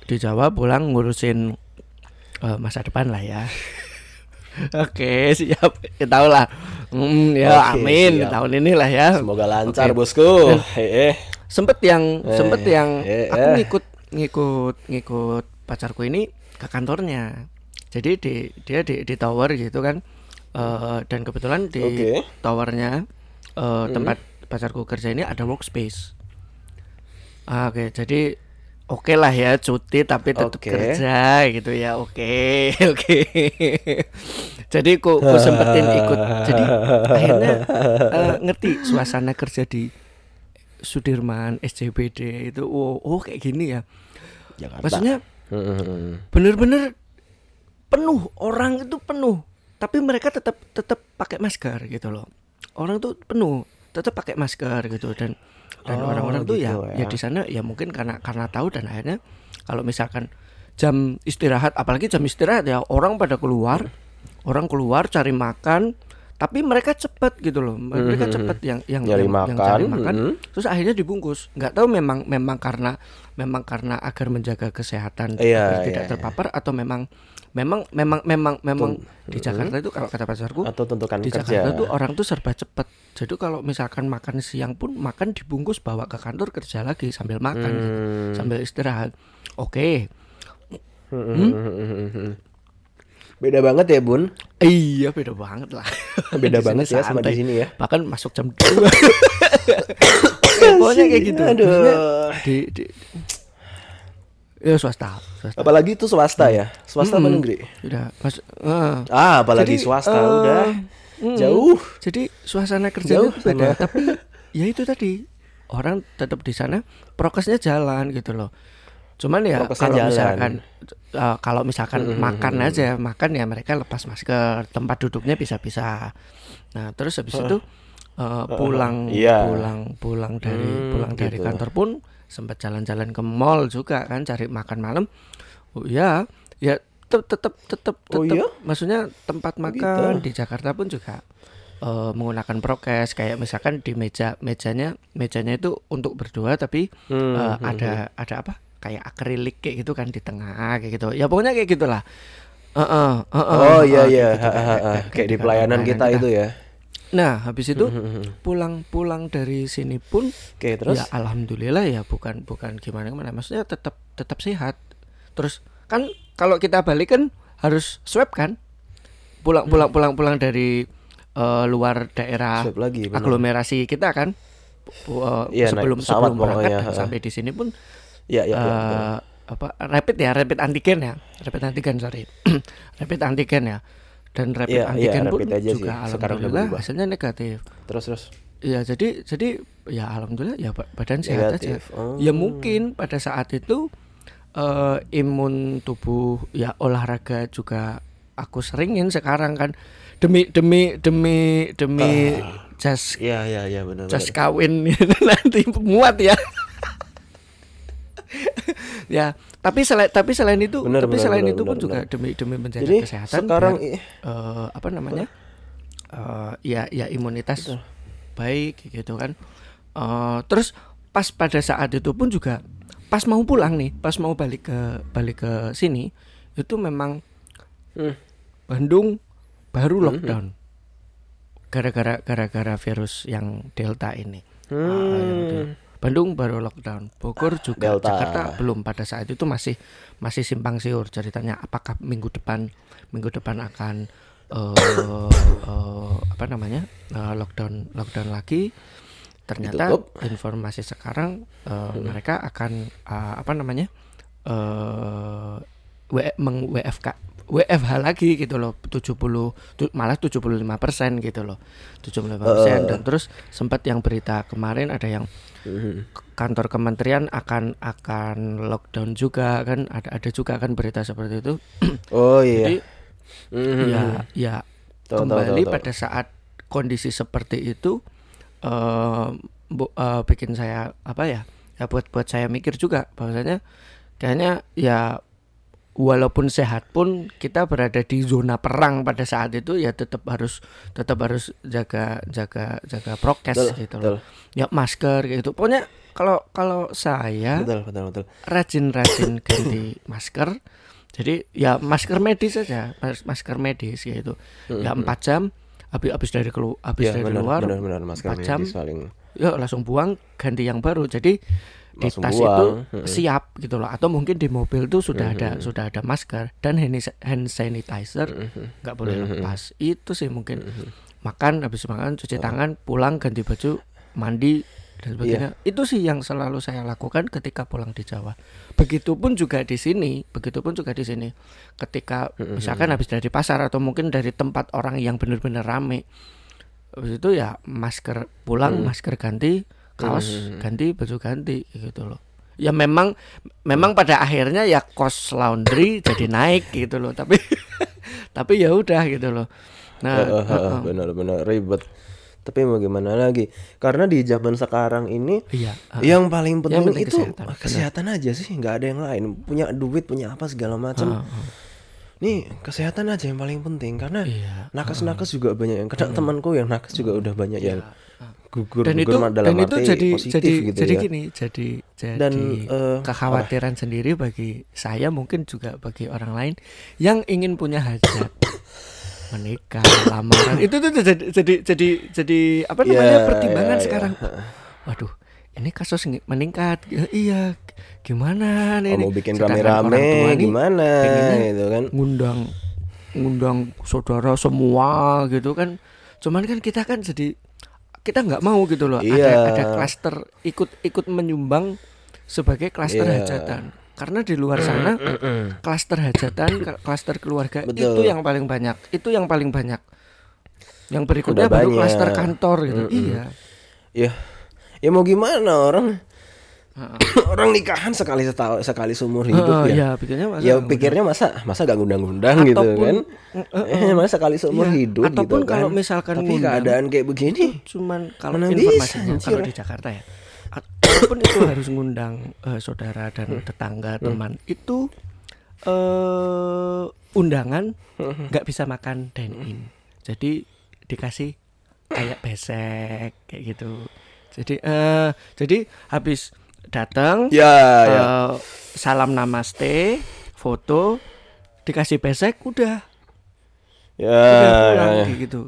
di Jawa pulang ngurusin eh, masa depan lah ya (laughs) Oke siap ya tahu lah Hmm, ya Oke, amin siap. tahun ini lah ya Semoga lancar Oke. bosku. Eh, eh. sempet yang Eh, sempet yang eh, aku eh. ngikut ngikut ngikut pacarku ini ke kantornya jadi di dia di di tower gitu kan Eh, dan kebetulan di Oke. towernya eh, tempat pacarku kerja ini ada workspace Ah, oke jadi oke lah ya cuti tapi tetap Oke. kerja gitu ya oke (laughs) oke jadi ku, ku (laughs) sempetin ikut jadi akhirnya (laughs) eh, ngerti suasana kerja di Sudirman SCBD itu oh, oh kayak gini ya Jakarta. maksudnya Hmm. bener-bener penuh orang itu penuh tapi mereka tetap tetap pakai masker gitu loh orang tuh penuh tetap pakai masker gitu dan dan Oh, orang-orang tuh ya, gitu ya ya. di sana ya mungkin karena karena tahu dan akhirnya kalau misalkan jam istirahat apalagi jam istirahat ya orang pada keluar orang keluar cari makan tapi mereka cepet gitu loh mereka cepet yang yang Nyari yang, yang makan, cari makan mhm. terus akhirnya dibungkus nggak tahu memang memang karena memang karena agar menjaga kesehatan Iya, agar tidak iya, iya. terpapar atau memang memang memang memang memang di Jakarta itu kalau kata pacarku Atau tuntukan di kerja. Jakarta tuh orang tuh serba cepet jadi kalau misalkan makan siang pun makan dibungkus bawa ke kantor kerja lagi sambil makan gitu. Hmm. sambil istirahat oke Hmm? Beda banget ya bun. iya beda banget lah (laughs) Beda banget ya sama di sini ya. bahkan masuk jam 2 (laughs) pokoknya kayak gitu Aduh. Maksudnya di, di ya swasta swasta Apalagi itu swasta ya. Swasta apa Mm-mm. negeri? udah masuk eh. Ah, apalagi Jadi, swasta eh, udah mm, jauh. Jadi suasana kerjanya Jauh itu beda, tapi ya itu tadi orang tetap di sana prokesnya jalan gitu loh. Cuman ya Prokesnya kalau jalan. misalkan eh, kalau misalkan Mm-mm. makan aja, makan ya mereka lepas masker, tempat duduknya bisa-bisa. Nah, terus habis itu eh, pulang iya. pulang pulang dari Hmm, pulang dari gitu. kantor pun sempat jalan-jalan ke mall juga kan cari makan malam. Oh ya, ya tetap tetap tetap Oh iya? maksudnya tempat Oh, makan gitu. di Jakarta pun juga eh, menggunakan prokes. Kayak misalkan di meja mejanya mejanya itu untuk berdua tapi Hmm, eh, hmm, ada ada apa? Kayak akrilik kayak gitu kan di tengah kayak gitu. Ya pokoknya kayak gitulah. Heeh, heeh, Oh iya iya, kayak gitu, kayak di pelayanan kita. itu ya. Nah habis itu Hmm, pulang pulang dari sini pun Oke, terus ya alhamdulillah ya bukan bukan gimana gimana maksudnya tetap tetap sehat terus kan kalau kita balik kan harus swab kan pulang Hmm. pulang pulang pulang dari eh, luar daerah swab lagi. aglomerasi kita kan Iya, naik sebelum sebelum berangkat ha. sampai di sini pun Iya iya iya. eh, betul. apa rapid ya rapid antigen ya rapid antigen sorry (clears throat) rapid antigen ya dan rapid iya, antigen pun rapid aja sih. juga Sekarang udah alhamdulillah hasilnya negatif Terus terus. Iya jadi jadi ya alhamdulillah ya ba- badan sehat aja. Negatif. Oh. Ya mungkin pada saat itu eh, imun tubuh ya olahraga juga aku seringin sekarang kan demi demi demi demi jas Iya iya iya benar. jas kawin (laughs) nanti muat ya. (laughs) ya tapi selain tapi selain itu Benar, tapi benar, selain benar, itu pun benar, juga benar. demi demi menjaga Jadi kesehatan sekarang biar, eh, apa namanya eh, ya ya imunitas baik gitu kan. Eh, terus pas pada saat itu pun juga pas mau pulang nih pas mau balik ke balik ke sini itu memang Hmm. Bandung baru lockdown. Gara-gara gara-gara virus yang delta ini. Ah, yang Hmm. Bandung baru lockdown. Bogor juga Delta. Jakarta belum. Pada saat itu masih masih simpang siur ceritanya. Apakah minggu depan minggu depan akan eh (coughs) eh, apa namanya eh, lockdown lockdown lagi? Ternyata Ditutup. informasi sekarang eh, mereka akan eh, apa namanya eh W meng WFK WFH lagi gitu loh 70 tu- malah 75 persen gitu loh 75 persen dan terus sempat yang berita kemarin ada yang Hmm. kantor kementerian akan akan lockdown juga kan ada ada juga kan berita seperti itu (clears throat) Oh iya. jadi Hmm. ya ya tahu, kembali tahu, tahu. pada saat kondisi seperti itu eh, bu- eh, bikin saya apa ya ya buat buat saya mikir juga bahwasanya kayaknya ya walaupun sehat pun kita berada di zona perang pada saat itu ya tetap harus tetap harus jaga jaga jaga prokes Betul, gitu betul. loh ya masker gitu pokoknya kalau kalau saya Betul, betul, betul. rajin-rajin ganti masker. Jadi ya masker medis saja, mas- masker medis gitu. Ya empat jam habis habis dari kelu habis Iya, dari benar, luar benar, benar. Masker empat jam paling ya langsung buang ganti yang baru. Jadi di Langsung tas buang, itu mm-mm. siap gitu loh. Atau mungkin di mobil tuh sudah ada sudah ada masker dan hand, sanitizer nggak boleh lepas. Itu sih mungkin makan habis makan cuci tangan pulang ganti baju mandi dan sebagainya. Itu sih yang selalu saya lakukan ketika pulang di Jawa. Begitupun juga di sini, begitupun juga di sini. Ketika misalkan habis dari pasar atau mungkin dari tempat orang yang benar-benar rame. Habis itu ya masker pulang, masker ganti, kaos ganti, baju ganti gitu loh. Ya memang memang pada akhirnya ya cost laundry (coughs) jadi naik gitu loh, tapi (laughs) tapi ya udah gitu loh. Nah, benar-benar ribet. Tapi mau gimana lagi? Karena di zaman sekarang ini iya. yang paling penting, penting itu kesehatan, kesehatan, aja sih, nggak ada yang lain. Punya duit, punya apa segala macam. Nih kesehatan aja yang paling penting karena Iya. nakes-nakes juga banyak yang kena temanku yang nakes juga udah banyak yang gugur dan itu gugur dalam dan itu jadi positif jadi gitu jadi ya. gini jadi jadi Dan, eh, kekhawatiran sendiri bagi saya mungkin juga bagi orang lain yang ingin punya hajat (coughs) menikah lamaran itu tuh jadi jadi jadi jadi apa namanya Ya, pertimbangan ya, ya. sekarang waduh ini kasus meningkat iya gimana nih Oh, mau bikin rame-rame gimana gitu kan. ngundang ngundang saudara semua gitu kan cuman kan kita kan jadi kita nggak mau gitu loh Iya. ada ada klaster ikut ikut menyumbang sebagai klaster Iya. hajatan karena di luar sana klaster hajatan klaster keluarga Betul. itu yang paling banyak itu yang paling banyak yang berikutnya Udah baru klaster kantor gitu iya Ya, ya mau gimana orang. (coughs) orang nikahan sekali setahun sekali seumur hidup Heeh, ya. ya pikirnya masa ya pikirnya masa masa gak ngundang-ngundang gitu Ataupun- kan? eh, masa sekali seumur Iya, hidup ataupun gitu kan? kalau misalkan tapi ngundang- keadaan kayak begini cuman kalau informasinya kalau di Jakarta ya. At- walaupun itu harus ngundang eh, saudara dan Hmm. tetangga teman. Itu eh undangan Hmm. nggak bisa makan dine in. Jadi dikasih kayak besek kayak gitu. Jadi eh jadi habis datang ya ya. eh, salam namaste foto dikasih besek udah. Ya, udah ya, pulang ya. gitu.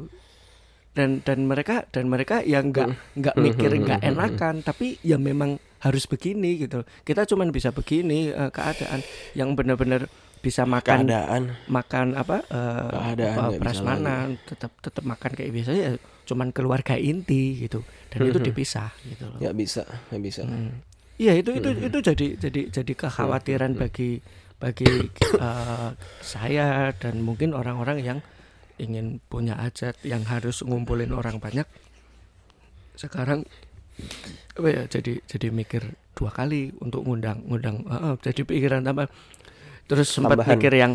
Dan dan mereka dan mereka yang nggak nggak mikir nggak enakan tapi ya memang harus begini gitu. Kita cuman bisa begini eh, keadaan yang benar-benar bisa makan keadaan. makan apa eh, Keadaan apa, bisa prasmanan tetap tetap makan kayak biasa ya cuman keluarga inti gitu. Dan itu dipisah gitu loh. Nggak bisa nggak bisa Iya itu itu itu jadi jadi jadi kekhawatiran bagi bagi (coughs) eh, saya dan mungkin orang-orang yang ingin punya hajat yang harus ngumpulin orang banyak. Sekarang apa ya jadi jadi mikir dua kali untuk ngundang ngundang eh, eh, jadi pikiran tambah terus sempat Tambahan. mikir yang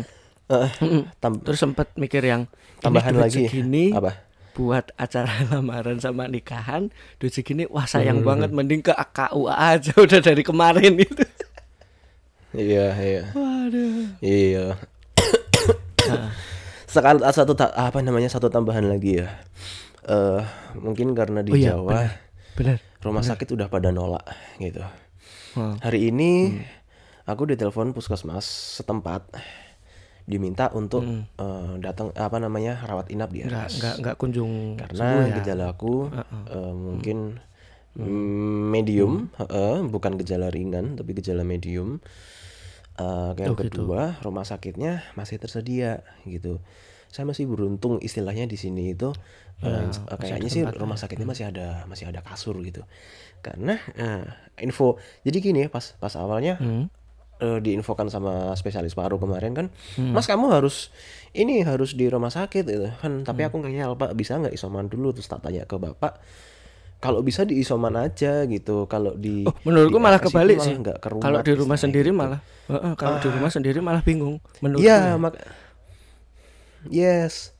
Mm-mm. tam- terus sempat mikir yang tambahan lagi segini apa buat acara (laughs) lamaran sama nikahan duit segini wah sayang banget mending ke KUA aja (laughs) udah dari kemarin itu. Iya iya. Waduh. Iya. (coughs) Nah, sekali ah, satu apa namanya satu tambahan lagi ya. Eh mungkin karena di Oh iya, Jawa benar rumah sakit udah pada nolak gitu. Wah. hari ini Hmm. aku ditelepon puskesmas setempat diminta untuk eh, datang apa namanya rawat inap di RS nggak nggak kunjung karena ya. gejala aku eh, mungkin mm, medium eh, bukan gejala ringan tapi gejala medium. Eh, yang Oh, gitu. kedua rumah sakitnya masih tersedia gitu. Saya masih beruntung istilahnya di sini itu eh, Ya, masih kayaknya sih ya. rumah sakitnya masih ada masih ada kasur gitu. Karena eh, info jadi gini ya pas pas awalnya Hmm. Eh, diinfokan sama spesialis paru kemarin kan mas kamu harus ini harus di rumah sakit gitu kan tapi Hmm. aku nggak nyal pak bisa nggak isoman dulu terus tak tanya ke bapak kalau bisa di isoman aja gitu kalau di Oh, menurutku di malah kebalik sih. nggak ke Kalau di rumah sendiri gitu. malah, Heeh, kalau di rumah sendiri malah bingung. Menurutku. Iya, ya. mak yes.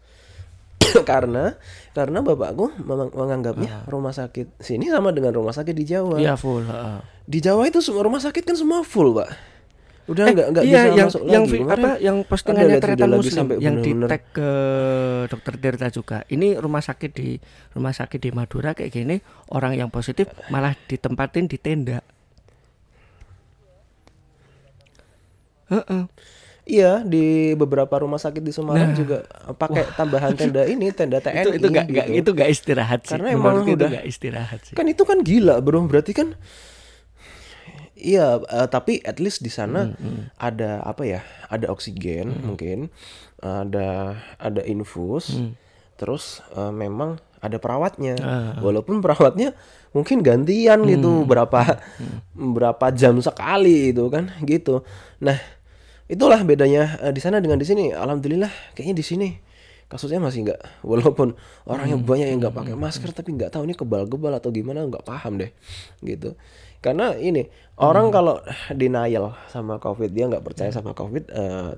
(coughs) karena karena bapakku memang menganggapnya rumah sakit sini sama dengan rumah sakit di Jawa. Iya full. heeh. Di Jawa itu semua rumah sakit kan semua full, Pak. Udah nggak nggak iya, bisa yang, masuk yang lagi. vi- Kemarin apa yang postingannya lagi Muslim sampai yang di tag ke dokter Tirta juga. Ini rumah sakit di rumah sakit di Madura kayak gini orang yang positif malah ditempatin di tenda. Heeh. Iya di beberapa rumah sakit di Semarang juga pakai tambahan tenda ini tenda TNI. (laughs) itu itu gak, gak- gitu. itu gak istirahat sih. Karena emang itu udah- gak istirahat sih. Kan itu kan gila bro berarti kan Iya, eh, tapi at least di sana Hmm, ada apa ya? Ada oksigen mungkin, ada ada infus, Hmm. terus eh, memang ada perawatnya. Ah. Walaupun perawatnya mungkin gantian Hmm. gitu berapa (laughs) berapa jam sekali itu kan gitu. Nah, itulah bedanya eh, di sana dengan di sini. Alhamdulillah kayaknya di sini kasusnya masih nggak walaupun orangnya banyak yang nggak pakai masker tapi nggak tahu ini kebal-kebal atau gimana nggak paham deh gitu karena ini orang kalau denial sama covid dia nggak percaya sama covid eh,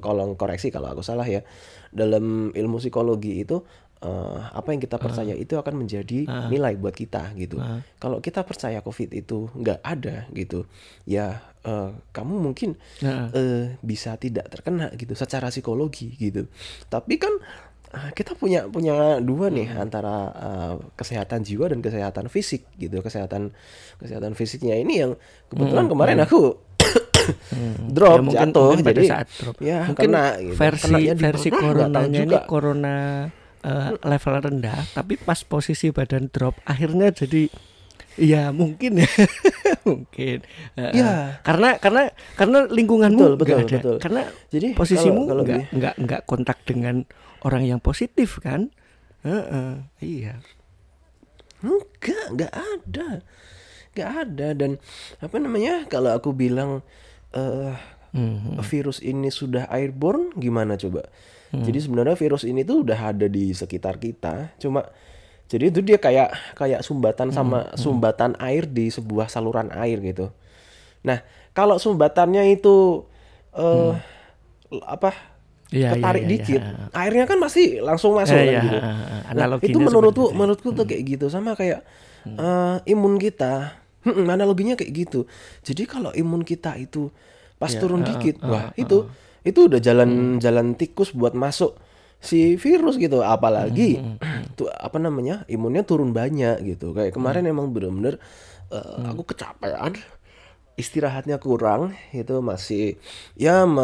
kalau koreksi kalau aku salah ya dalam ilmu psikologi itu eh, apa yang kita percaya itu akan menjadi nilai buat kita gitu. Kalau kita percaya covid itu nggak ada gitu ya eh, kamu mungkin Nah. eh, bisa tidak terkena gitu secara psikologi gitu. Tapi kan kita punya punya dua nih antara eh, kesehatan jiwa dan kesehatan fisik gitu. Kesehatan kesehatan fisiknya ini yang kebetulan kemarin aku (coughs) drop Ya, mungkin, jatuh mungkin jadi saat drop. ya mungkin kena gitu. versi Kenanya di versi (coughs) coronanya ini corona eh, level rendah, tapi pas posisi badan drop akhirnya jadi Iya mungkin ya (laughs) mungkin Heeh. Iya. karena karena karena lingkunganmu Betul, betul, ada betul. karena Jadi posisimu kalau- kalau nggak dia- nggak nggak kontak dengan orang yang positif kan Heeh, iya Enggak, enggak ada. Enggak ada dan apa namanya? Kalau aku bilang eh Mhm. virus ini sudah airborne gimana coba? Hmm. Jadi sebenarnya virus ini tuh udah ada di sekitar kita, cuma jadi itu dia kayak kayak sumbatan Hmm, sama sumbatan air di sebuah saluran air gitu. Nah, kalau sumbatannya itu eh apa? Hmm. Iya, iya, ketarik iya, iya. dikit, airnya kan masih langsung masuk Iya, kan iya, gitu. ah, ah, Nah, analoginya itu menurutku itu. menurutku tuh kayak gitu sama kayak eh, imun kita. Mm-mm, analoginya kayak gitu. Jadi kalau imun kita itu pas Ya, turun ah, dikit, ah, wah ah, itu itu udah jalan jalan tikus buat masuk si virus gitu. Apalagi tuh apa namanya imunnya turun banyak gitu. Kayak kemarin emang bener-bener eh, aku kecapean istirahatnya kurang itu masih ya me-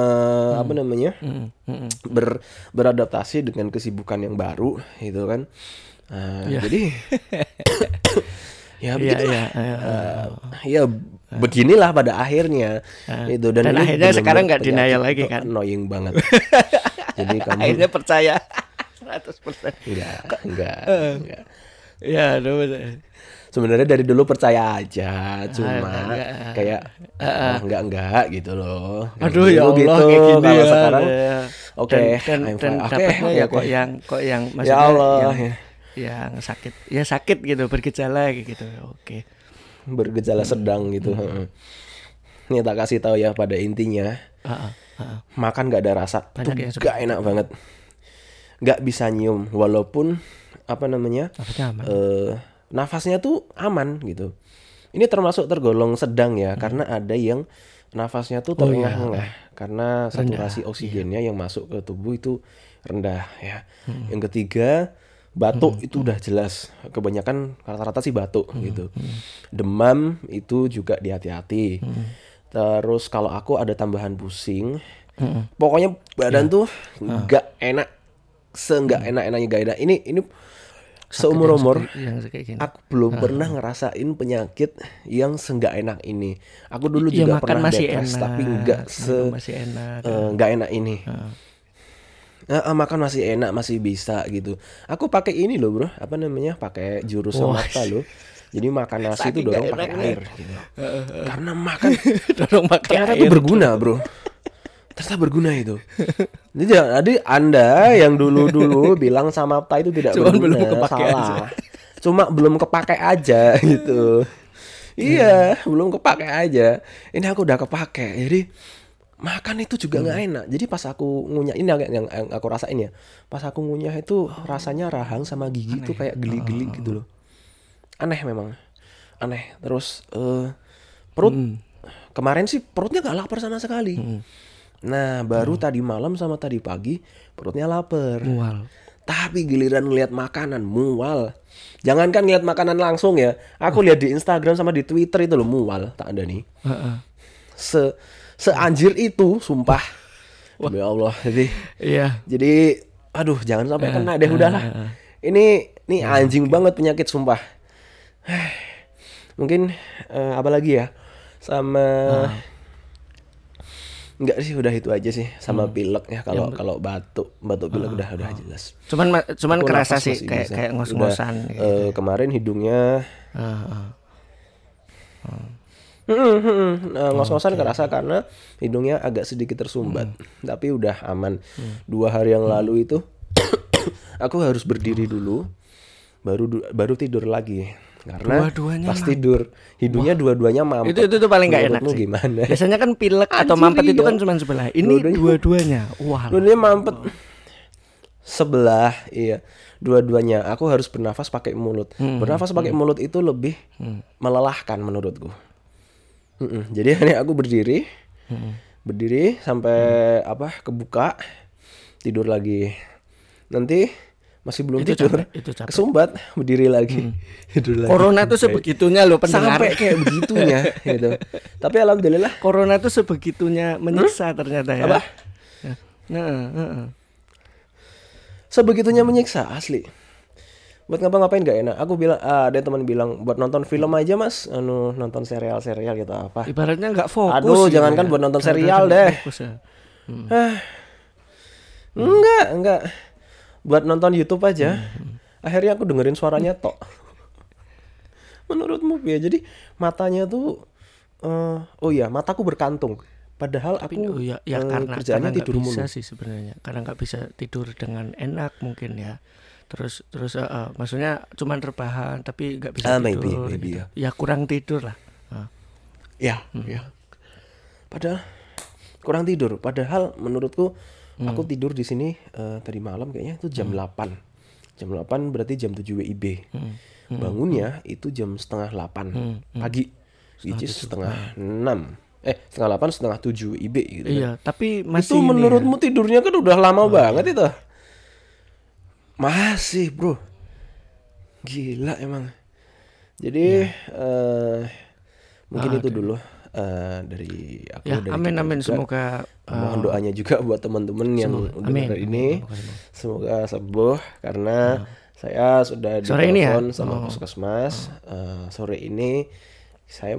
apa namanya Mm, mm, mm. ber, beradaptasi dengan kesibukan yang baru gitu kan Uh, Iya. jadi (coughs) ya Iya, begitulah iya, iya. Uh, ya beginilah pada akhirnya itu dan, Dan akhirnya sekarang nggak denial lagi kan? annoying banget (laughs) jadi kamu akhirnya percaya 100% enggak enggak, enggak. ya aduh. Sebenarnya dari dulu percaya aja cuma Ah, enggak. kayak oh, enggak enggak gitu loh Aduh ya Allah gitu. kayak gini Kalau ya. sekarang ya. oke, Dan, dan, dan. Oke, oke, ya kok yang kok yang ya maksudnya Allah yang, ya. yang sakit ya sakit gitu bergejala gitu. Oke. bergejala sedang gitu. heeh. Nih tak kasih tahu ya pada intinya Ah, ah, ah. makan gak ada rasa Banyak tuh gak enak banget. Gak bisa nyium walaupun apa namanya Apa aman? Nafasnya tuh aman gitu. Ini termasuk tergolong sedang ya karena ada yang nafasnya tuh Hmm. Oh, iya. terengah-engah karena saturasi oksigennya yang masuk ke tubuh itu rendah ya. Hmm. Yang ketiga batuk itu udah jelas kebanyakan rata-rata sih batuk Hmm. gitu. Demam itu juga dihati-hati. Terus kalau aku ada tambahan pusing, Hmm. pokoknya badan Iya. tuh Ah. nggak enak, seenggak Hmm. enak-enaknya gak enak. Ini ini seumur umur yang kayak gini. aku belum pernah ngerasain penyakit yang seenggak enak ini. Aku dulu Ya juga makan pernah masih depres enak. tapi nggak se masih enak. eh, nggak enak ini. Ah. Eh, eh, makan masih enak, masih bisa gitu. Aku pakai ini loh, Bro. Apa namanya? Pakai jurus Wah. mata loh. Jadi makan nasi itu dorong pakai air gitu. Karena makan (laughs) Dorong pakai ternyata air. itu berguna, Bro. Ternyata berguna itu. (laughs) Jadi, Anda yang dulu-dulu (laughs) bilang samapta itu tidak Cuman berguna, belum kepake salah. Cuma belum kepake aja gitu. Iya, belum kepake aja. Ini aku udah kepake. Jadi makan itu juga nggak enak. Jadi pas aku ngunyah ini agak yang, yang aku rasain ya. Pas aku ngunyah itu rasanya rahang sama gigi itu kayak geli-geli gitu loh. Aneh memang. Aneh. Terus eh perut kemarin sih perutnya nggak lapar sama sekali. Nah, baru tadi malam sama tadi pagi perutnya lapar. Mual. Tapi giliran ngeliat makanan mual. Jangankan ngeliat makanan langsung ya. Aku lihat di Instagram sama di Twitter itu loh mual. Tak ada nih. Heeh. Se seanjir itu, sumpah. Demi Allah. Jadi Iya. jadi aduh jangan sampai kena deh udahlah. Ini ini anjing banget penyakit sumpah. (sighs) Mungkin eh, apa lagi ya? Sama Enggak sih udah itu aja sih sama pilek ya kalau kalau batuk batuk pilek udah udah jelas. Cuman ma- cuman Aku kerasa sih kayak bisa. kayak Udah, ngos-ngosan gitu. eh, kemarin hidungnya Ah, ah. Hmm, hmm, nah, ngos-ngosan kerasa karena hidungnya agak sedikit tersumbat. Tapi udah aman. Dua hari yang lalu itu (coughs) aku harus berdiri dulu, baru baru tidur lagi. Karena Dua-duanya pas tidur hidungnya dua-duanya mampet. Itu itu tuh paling nggak enak sih. gimana? Biasanya kan pilek atau Anjir, mampet itu iya. kan cuma sebelah. Ini Dua-duanya. Wah. Dua-duanya mampet sebelah, iya. Dua-duanya aku harus bernafas pakai mulut. Bernafas pakai mulut itu lebih melelahkan menurutku. Mm-mm. Jadi (laughs) ini aku berdiri, berdiri sampai apa kebuka, tidur lagi. Nanti masih belum Itu tidur, capek, itu capek. kesumbat, berdiri lagi, (laughs) tidur lagi. Corona tuh sebegitunya loh pendengar. sampai kayak begitunya, (laughs) gitu. Tapi alhamdulillah Corona tuh sebegitunya menyiksa ternyata ya. Apa? Nah, heeh. sebegitunya menyiksa asli buat ngapa-ngapain gak enak aku bilang ah, ada teman bilang buat nonton film aja mas anu nonton serial serial gitu apa Ibaratnya nggak fokus. Aduh, gitu jangankan ya. buat nonton serial deh. fokus ya. enggak enggak buat nonton YouTube aja akhirnya aku dengerin suaranya tok (laughs) menurutmu ya jadi matanya tuh eh, oh iya mataku berkantung padahal Tapi aku oh ya, ya eh, karena kerjaannya karena nggak tidur bisa mulu sih sebenarnya. Karena nggak bisa tidur dengan enak mungkin ya. Terus terus eh, eh, maksudnya cuman rebahan tapi nggak bisa Ah, tidur. maybe, maybe gitu. ya. Ya kurang tidur lah. Ah. Ya, ya. Padahal kurang tidur. Padahal menurutku aku tidur di sini eh, tadi malam kayaknya itu jam 8. Jam 8 berarti jam 7 WIB. Bangunnya itu jam setengah 8 pagi. Which is setengah 6. Eh, setengah 8 setengah 7 WIB gitu. kan. Iya, tapi masih itu ini ya. menurutmu tidurnya kan udah lama banget itu. Masih, Bro. Gila emang. Jadi eh mungkin itu dulu eh, dari aku Ya, dari amin amin juga. semoga eh, Mohon doanya juga buat teman-teman yang dengar ini semoga sembuh karena saya sudah Sore ini ya? ditelepon sama puskesmas eh, sore ini saya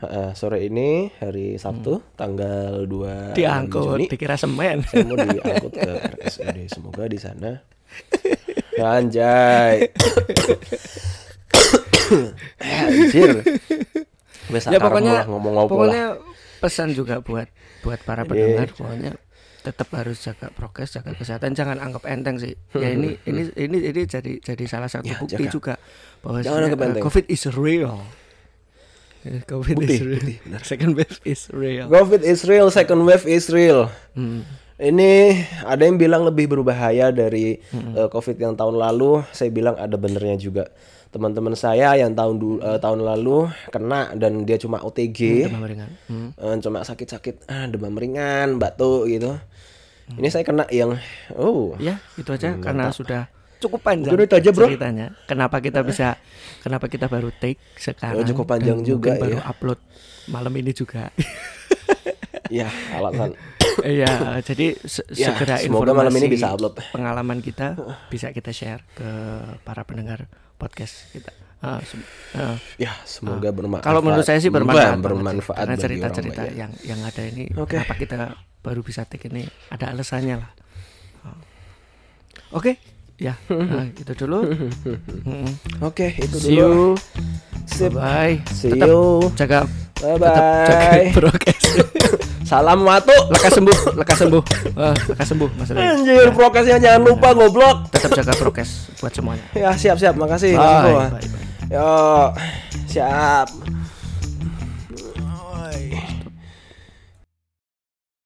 eh, sore ini hari Sabtu tanggal 2 diangkut Juni dikira semen. saya mau diangkut ke RSUD semoga di sana anjay anjir Ya pokoknya ngomong-ngomong pokoknya pesan juga buat buat para pendengar pokoknya tetap harus jaga prokes jaga kesehatan jangan anggap enteng sih ya ini (laughs) ini ini ini jadi jadi salah satu Ya, bukti jaga. juga bahwa uh, covid is real Eh, covid Putih, is real benar. second wave is real COVID is real, second wave is real. Hmm. Ini ada yang bilang lebih berbahaya dari eh, COVID yang tahun lalu. Saya bilang ada benernya juga. Teman-teman saya yang tahun eh, tahun lalu kena dan dia cuma OTG, demam ringan Hmm. Eh, cuma sakit-sakit, ah, demam ringan, batuk gitu. Ini saya kena yang, oh, ya itu aja karena sudah cukup panjang Udah itu aja, bro. ceritanya kenapa kita bisa kenapa kita baru take sekarang Ya, cukup panjang dan juga, baru ya. upload malam ini juga (laughs) ya alasan. (laughs) Iya, jadi se- Ya, segera semoga informasi malam ini bisa upload. pengalaman kita bisa kita share ke para pendengar podcast kita. Ah, se- ah. Ya, semoga bermanfaat. Kalau menurut saya sih bermanfaat, bermanfaat karena cerita-cerita banyak. yang yang ada ini Oke. kenapa kita baru bisa take ini ada alasannya lah. Ah. Oke, ya, nah, itu dulu. Oke, itu See dulu. you, Sip. bye. See Tetap you. jaga, Bye tetap jaga bye. prokes. (laughs) Salam watu. lekas sembuh, lekas sembuh, Ah, lekas sembuh, Mas Ray. Anjir, prokesnya jangan lupa goblok. Tetap jaga prokes buat semuanya. Ya, siap siap. Makasih. Bye, bye, bye. Yo, siap.